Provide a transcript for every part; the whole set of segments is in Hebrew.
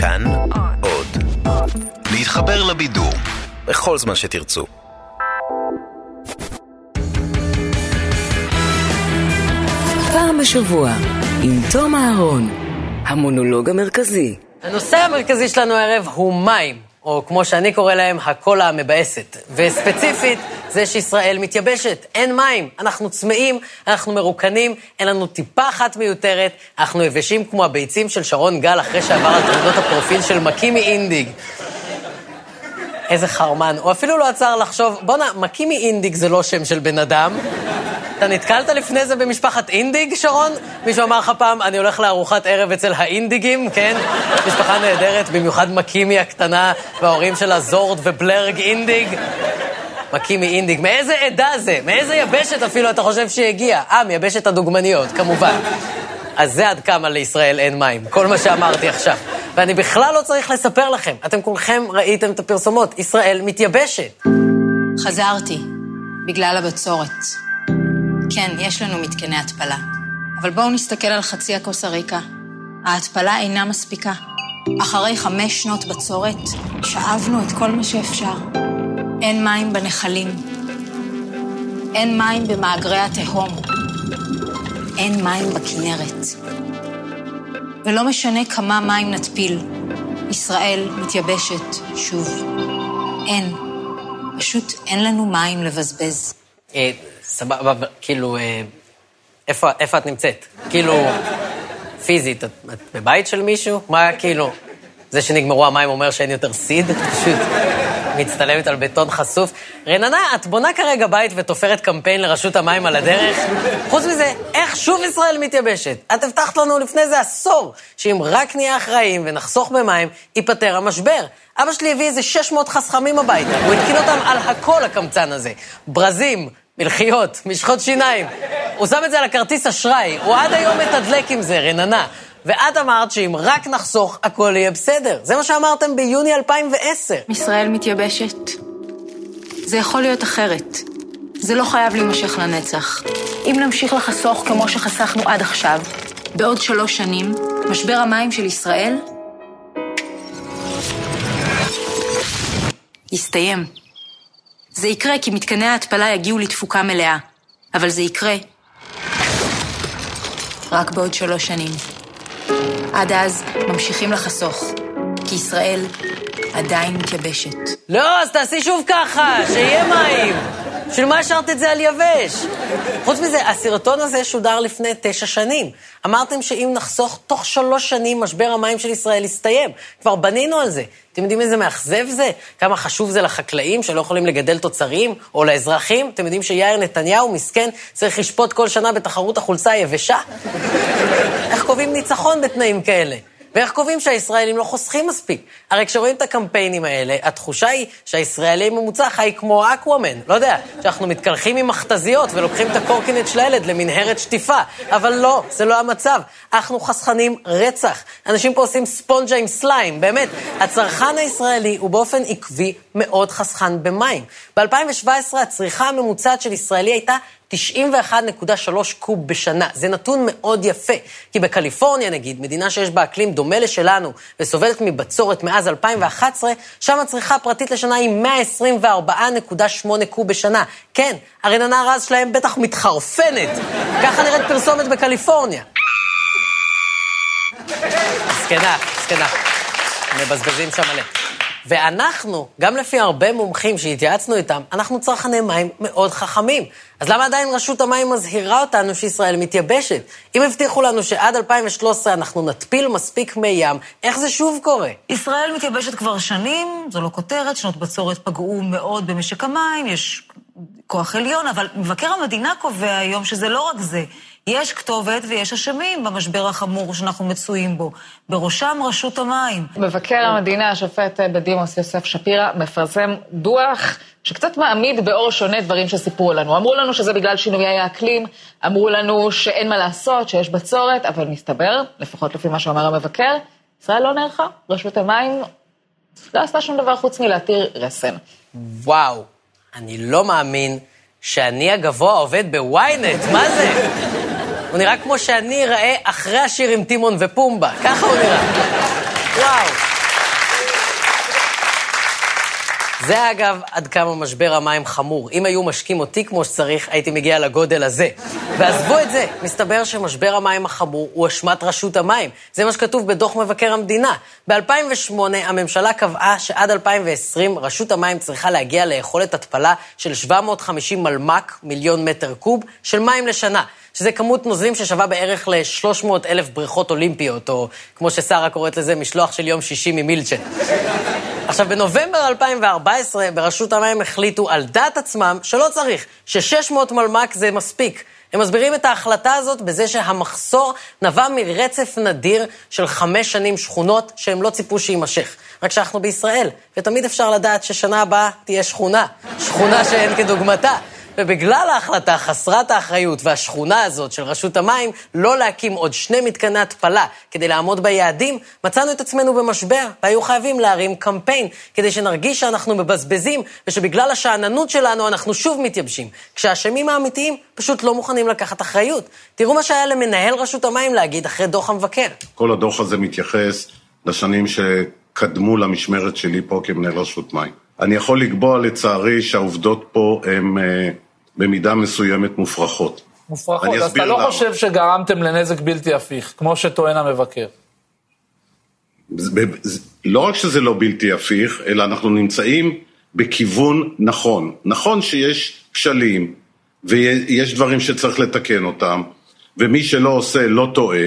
כאן עוד. להתחבר לבידור בכל זמן שתרצו. פעם בשבוע, עם תום אהרון, המונולוג המרכזי. הנושא המרכזי שלנו הערב הוא מים, או כמו שאני קורא להם, הקולה המבאסת. וספציפית, זה שישראל מתייבשת, אין מים, אנחנו צמאים, אנחנו מרוקנים, אין לנו טיפה אחת מיותרת, אנחנו יבשים כמו הביצים של שרון גל אחרי שעבר על תמונות הפרופיל של מקימי אינדיג. איזה חרמן. הוא אפילו לא עצר לחשוב, בואנה, מקימי אינדיג זה לא שם של בן אדם. אתה נתקלת לפני זה במשפחת אינדיג, שרון? מישהו אמר לך פעם, אני הולך לארוחת ערב אצל האינדיגים, כן? משפחה נהדרת, במיוחד מקימי הקטנה, וההורים שלה זורד ובלרג אינדיג. מקימי אינדיג, מאיזה עדה זה? מאיזה יבשת אפילו אתה חושב שהיא הגיעה? אה, מיבשת הדוגמניות, כמובן. אז זה עד כמה לישראל אין מים, כל מה שאמרתי עכשיו. ואני בכלל לא צריך לספר לכם, אתם כולכם ראיתם את הפרסומות, ישראל מתייבשת. חזרתי, בגלל הבצורת. כן, יש לנו מתקני התפלה. אבל בואו נסתכל על חצי הכוס הריקה. ההתפלה אינה מספיקה. אחרי חמש שנות בצורת, שאבנו את כל מה שאפשר. אין מים בנחלים. אין מים במאגרי התהום. אין מים בכנרת. ולא משנה כמה מים נטפיל, ישראל מתייבשת שוב. אין. פשוט אין לנו מים לבזבז. סבבה, כאילו, אה, איפה, איפה את נמצאת? כאילו, פיזית, את, את בבית של מישהו? מה, כאילו, זה שנגמרו המים אומר שאין יותר סיד? פשוט מצטלמת על בטון חשוף. רננה, את בונה כרגע בית ותופרת קמפיין לרשות המים על הדרך? חוץ מזה, איך שוב ישראל מתייבשת? את הבטחת לנו לפני איזה עשור, שאם רק נהיה אחראים ונחסוך במים, ייפתר המשבר. אבא שלי הביא איזה 600 חסכמים הביתה, הוא התקין אותם על הכל, הקמצן הזה. ברזים, מלחיות, משחות שיניים. הוא שם את זה על הכרטיס אשראי, הוא עד היום מתדלק עם זה, רננה. ואת אמרת שאם רק נחסוך, הכל יהיה בסדר. זה מה שאמרתם ביוני 2010. ישראל מתייבשת. זה יכול להיות אחרת. זה לא חייב להימשך לנצח. אם נמשיך לחסוך כמו שחסכנו עד עכשיו, בעוד שלוש שנים, משבר המים של ישראל יסתיים. זה יקרה כי מתקני ההתפלה יגיעו לתפוקה מלאה, אבל זה יקרה רק בעוד שלוש שנים. עד אז ממשיכים לחסוך, כי ישראל עדיין מתייבשת. לא, אז תעשי שוב ככה, שיהיה מים. בשביל מה השארת את זה על יבש? חוץ מזה, הסרטון הזה שודר לפני תשע שנים. אמרתם שאם נחסוך תוך שלוש שנים, משבר המים של ישראל יסתיים. כבר בנינו על זה. אתם יודעים איזה מאכזב זה? כמה חשוב זה לחקלאים שלא יכולים לגדל תוצרים, או לאזרחים? אתם יודעים שיאיר נתניהו, מסכן, צריך לשפוט כל שנה בתחרות החולצה היבשה? איך קובעים ניצחון בתנאים כאלה? ואיך קובעים שהישראלים לא חוסכים מספיק? הרי כשרואים את הקמפיינים האלה, התחושה היא שהישראלי הממוצע חי כמו אקוואמן. לא יודע, שאנחנו מתקלחים עם מכתזיות ולוקחים את הקורקינט של הילד למנהרת שטיפה. אבל לא, זה לא המצב. אנחנו חסכנים רצח. אנשים פה עושים ספונג'ה עם סליים, באמת. הצרכן הישראלי הוא באופן עקבי מאוד חסכן במים. ב-2017 הצריכה הממוצעת של ישראלי הייתה 91.3 קוב בשנה. זה נתון מאוד יפה, כי בקליפורניה, נגיד, מדינה שיש בה אקלים דומה לשלנו וסובלת מבצורת מאז 2011, שם הצריכה הפרטית לשנה היא 124.8 קוב בשנה. כן, הרננה רז שלהם בטח מתחרפנת. ככה נראית פרסומת בקליפורניה. זקנה, זקנה. מבזבזים שם מלא. ואנחנו, גם לפי הרבה מומחים שהתייעצנו איתם, אנחנו צרכני מים מאוד חכמים. אז למה עדיין רשות המים מזהירה אותנו שישראל מתייבשת? אם הבטיחו לנו שעד 2013 אנחנו נטפיל מספיק מי ים, איך זה שוב קורה? ישראל מתייבשת כבר שנים, זו לא כותרת, שנות בצורת פגעו מאוד במשק המים, יש כוח עליון, אבל מבקר המדינה קובע היום שזה לא רק זה. יש כתובת ויש אשמים במשבר החמור שאנחנו מצויים בו, בראשם רשות המים. מבקר המדינה, השופט בדימוס יוסף שפירא, מפרסם דוח שקצת מעמיד באור שונה דברים שסיפרו לנו. אמרו לנו שזה בגלל שינויי האקלים, אמרו לנו שאין מה לעשות, שיש בצורת, אבל מסתבר, לפחות לפי מה שאומר המבקר, ישראל לא נערכה, רשות המים לא עשתה שום דבר חוץ מלהתיר רסן. וואו, אני לא מאמין שאני הגבוה עובד בוויינט, מה זה? הוא נראה כמו שאני אראה אחרי השיר עם טימון ופומבה, ככה הוא נראה. וואו. זה אגב עד כמה משבר המים חמור. אם היו משקים אותי כמו שצריך, הייתי מגיע לגודל הזה. ועזבו את זה, מסתבר שמשבר המים החמור הוא אשמת רשות המים. זה מה שכתוב בדוח מבקר המדינה. ב-2008 הממשלה קבעה שעד 2020 רשות המים צריכה להגיע ליכולת התפלה של 750 מלמ"ק, מיליון מטר קוב, של מים לשנה. שזה כמות נוזלים ששווה בערך ל-300 אלף בריכות אולימפיות, או כמו ששרה קוראת לזה, משלוח של יום שישי ממילצ'ן. עכשיו, בנובמבר 2014, ברשות המים החליטו על דעת עצמם שלא צריך, ש-600 מלמ"ק זה מספיק. הם מסבירים את ההחלטה הזאת בזה שהמחסור נבע מרצף נדיר של חמש שנים שכונות שהם לא ציפו שיימשך. רק שאנחנו בישראל, ותמיד אפשר לדעת ששנה הבאה תהיה שכונה. שכונה שאין כדוגמתה. ובגלל ההחלטה חסרת האחריות והשכונה הזאת של רשות המים לא להקים עוד שני מתקני התפלה כדי לעמוד ביעדים, מצאנו את עצמנו במשבר, והיו חייבים להרים קמפיין כדי שנרגיש שאנחנו מבזבזים ושבגלל השאננות שלנו אנחנו שוב מתייבשים, כשהאשמים האמיתיים פשוט לא מוכנים לקחת אחריות. תראו מה שהיה למנהל רשות המים להגיד אחרי דוח המבקר. כל הדוח הזה מתייחס לשנים שקדמו למשמרת שלי פה כמנהל רשות מים. אני יכול לקבוע, לצערי, שהעובדות פה הן... במידה מסוימת מופרכות. מופרכות, אז אתה לא למה. חושב שגרמתם לנזק בלתי הפיך, כמו שטוען המבקר. לא רק שזה לא בלתי הפיך, אלא אנחנו נמצאים בכיוון נכון. נכון שיש כשלים, ויש דברים שצריך לתקן אותם, ומי שלא עושה לא טועה.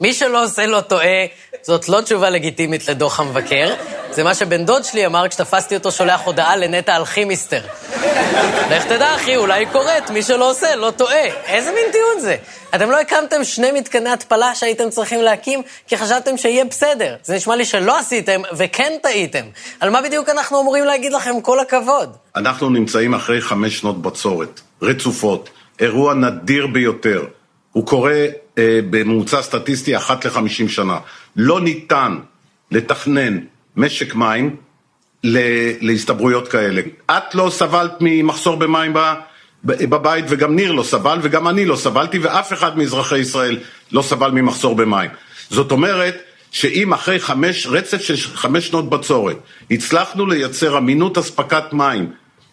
מי שלא עושה לא טועה, זאת לא תשובה לגיטימית לדוח המבקר. זה מה שבן דוד שלי אמר כשתפסתי אותו שולח הודעה לנטע אלכימיסטר. לך תדע, אחי, אולי היא קורית, מי שלא עושה, לא טועה. איזה מין טיעון זה? אתם לא הקמתם שני מתקני התפלה שהייתם צריכים להקים כי חשבתם שיהיה בסדר. זה נשמע לי שלא עשיתם וכן טעיתם. על מה בדיוק אנחנו אמורים להגיד לכם כל הכבוד? אנחנו נמצאים אחרי חמש שנות בצורת, רצופות, אירוע נדיר ביותר. הוא קורה אה, בממוצע סטטיסטי אחת לחמישים שנה. לא ניתן לתכנן משק מים להסתברויות כאלה. את לא סבלת ממחסור במים בבית וגם ניר לא סבל וגם אני לא סבלתי ואף אחד מאזרחי ישראל לא סבל ממחסור במים. זאת אומרת שאם אחרי חמש, רצף של חמש שנות בצורת הצלחנו לייצר אמינות אספקת מים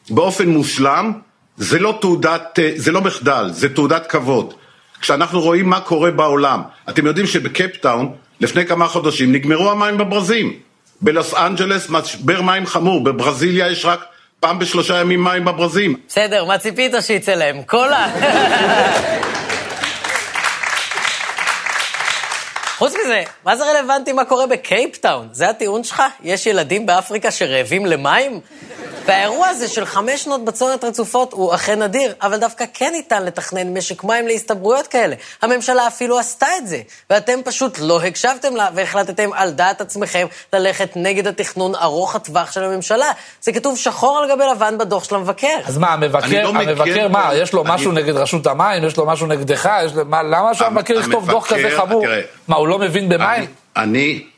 באופן מושלם, זה לא תעודת, זה לא מחדל, זה תעודת כבוד. כשאנחנו רואים מה קורה בעולם, אתם יודעים שבקפטאון לפני כמה חודשים נגמרו המים בברזים. בלוס אנג'לס משבר מים חמור, בברזיליה יש רק פעם בשלושה ימים מים בברזים. בסדר, מה ציפית שיצא להם? קולה. חוץ מזה, מה זה רלוונטי מה קורה בקייפטאון? זה הטיעון שלך? יש ילדים באפריקה שרעבים למים? והאירוע הזה של חמש שנות בצורת רצופות הוא אכן נדיר, אבל דווקא כן ניתן לתכנן משק מים להסתברויות כאלה. הממשלה אפילו עשתה את זה, ואתם פשוט לא הקשבתם לה והחלטתם על דעת עצמכם ללכת נגד התכנון ארוך הטווח של הממשלה. זה כתוב שחור על גבי לבן בדוח של המבקר. אז מה, המבקר, לא המבקר מה, יש לו משהו. נגד רשות המים, יש לו משהו נגדך, לו... מה, למה שהמבקר יכתוב דוח כזה חמור? מה, הוא לא מבין במים? אני...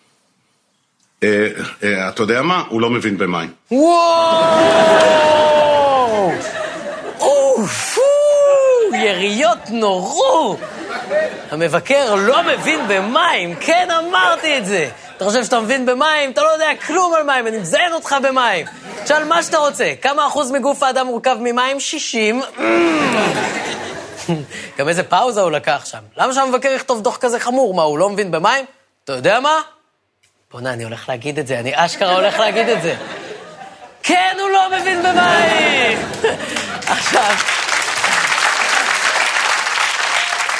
אה, אה, אתה יודע מה? הוא לא מבין במים. וואו! אוף! יריות נורו! המבקר לא מבין במים, כן אמרתי את זה. אתה חושב שאתה מבין במים? אתה לא יודע כלום על מים, אני מזיין אותך במים. תשאל מה שאתה רוצה. כמה אחוז מגוף האדם מורכב ממים? 60. גם איזה פאוזה הוא לקח שם. למה שהמבקר יכתוב דוח כזה חמור? מה, הוא לא מבין במים? אתה יודע מה? בוא'נה, אני הולך להגיד את זה, אני אשכרה הולך להגיד את זה. כן, הוא לא מבין במים! עכשיו...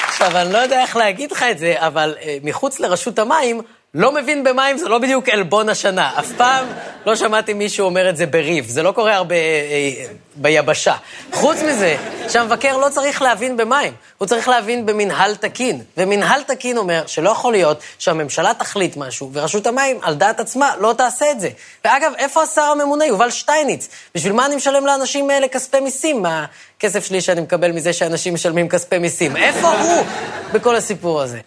עכשיו, אני לא יודע איך להגיד לך את זה, אבל uh, מחוץ לרשות המים, לא מבין במים זה לא בדיוק עלבון השנה. אף פעם לא שמעתי מישהו אומר את זה בריב. זה לא קורה הרבה אה, אה, ביבשה. חוץ מזה, שהמבקר לא צריך להבין במים, הוא צריך להבין במנהל תקין. ומנהל תקין אומר שלא יכול להיות שהממשלה תחליט משהו, ורשות המים, על דעת עצמה, לא תעשה את זה. ואגב, איפה השר הממונה, יובל שטייניץ? בשביל מה אני משלם לאנשים האלה כספי מיסים? מהכסף שלי שאני מקבל מזה שאנשים משלמים כספי מיסים. איפה הוא בכל הסיפור הזה?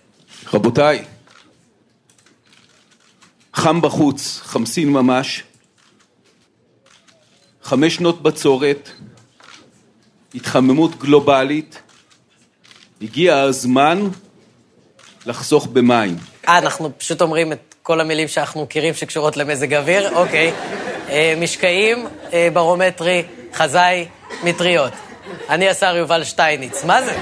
רבותיי, חם בחוץ, חמסין ממש, חמש שנות בצורת, התחממות גלובלית, הגיע הזמן לחסוך במים. אה, אנחנו פשוט אומרים את כל המילים שאנחנו מכירים שקשורות למזג אוויר? אוקיי. אה, משקעים, אה, ברומטרי, חזאי, מטריות. אני השר יובל שטייניץ. מה זה?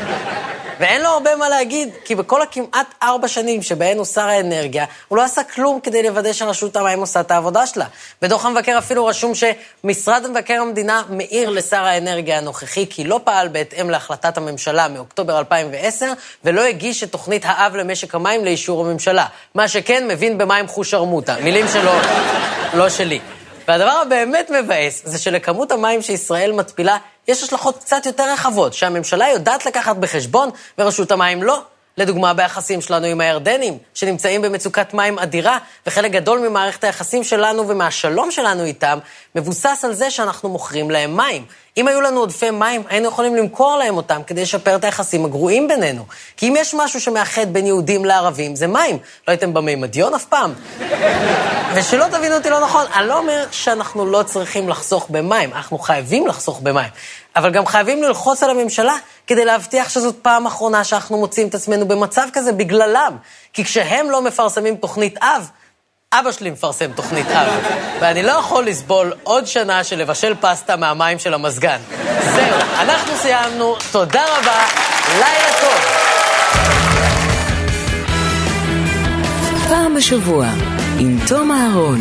ואין לו הרבה מה להגיד, כי בכל הכמעט ארבע שנים שבהן הוא שר האנרגיה, הוא לא עשה כלום כדי לוודא שרשות המים עושה את העבודה שלה. בדוח המבקר אפילו רשום שמשרד מבקר המדינה מעיר לשר האנרגיה הנוכחי כי לא פעל בהתאם להחלטת הממשלה מאוקטובר 2010, ולא הגיש את תוכנית האב למשק המים לאישור הממשלה. מה שכן, מבין במים חוש ערמוטה. מילים שלו, לא שלי. והדבר הבאמת מבאס זה שלכמות המים שישראל מתפילה יש השלכות קצת יותר רחבות, שהממשלה יודעת לקחת בחשבון ורשות המים לא. לדוגמה, ביחסים שלנו עם הירדנים, שנמצאים במצוקת מים אדירה, וחלק גדול ממערכת היחסים שלנו ומהשלום שלנו איתם, מבוסס על זה שאנחנו מוכרים להם מים. אם היו לנו עודפי מים, היינו יכולים למכור להם אותם כדי לשפר את היחסים הגרועים בינינו. כי אם יש משהו שמאחד בין יהודים לערבים, זה מים. לא הייתם במימדיון אף פעם? ושלא תבינו אותי לא נכון, אני לא אומר שאנחנו לא צריכים לחסוך במים, אנחנו חייבים לחסוך במים. אבל גם חייבים ללחוץ על הממשלה כדי להבטיח שזאת פעם אחרונה שאנחנו מוצאים את עצמנו במצב כזה בגללם. כי כשהם לא מפרסמים תוכנית אב, אבא שלי מפרסם תוכנית אב, ואני לא יכול לסבול עוד שנה של לבשל פסטה מהמים של המזגן. זהו, אנחנו סיימנו, תודה רבה, לילה טוב. פעם בשבוע, עם תום אהרון,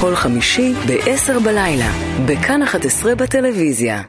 כל חמישי ב-10 בלילה, בכאן 11 בטלוויזיה.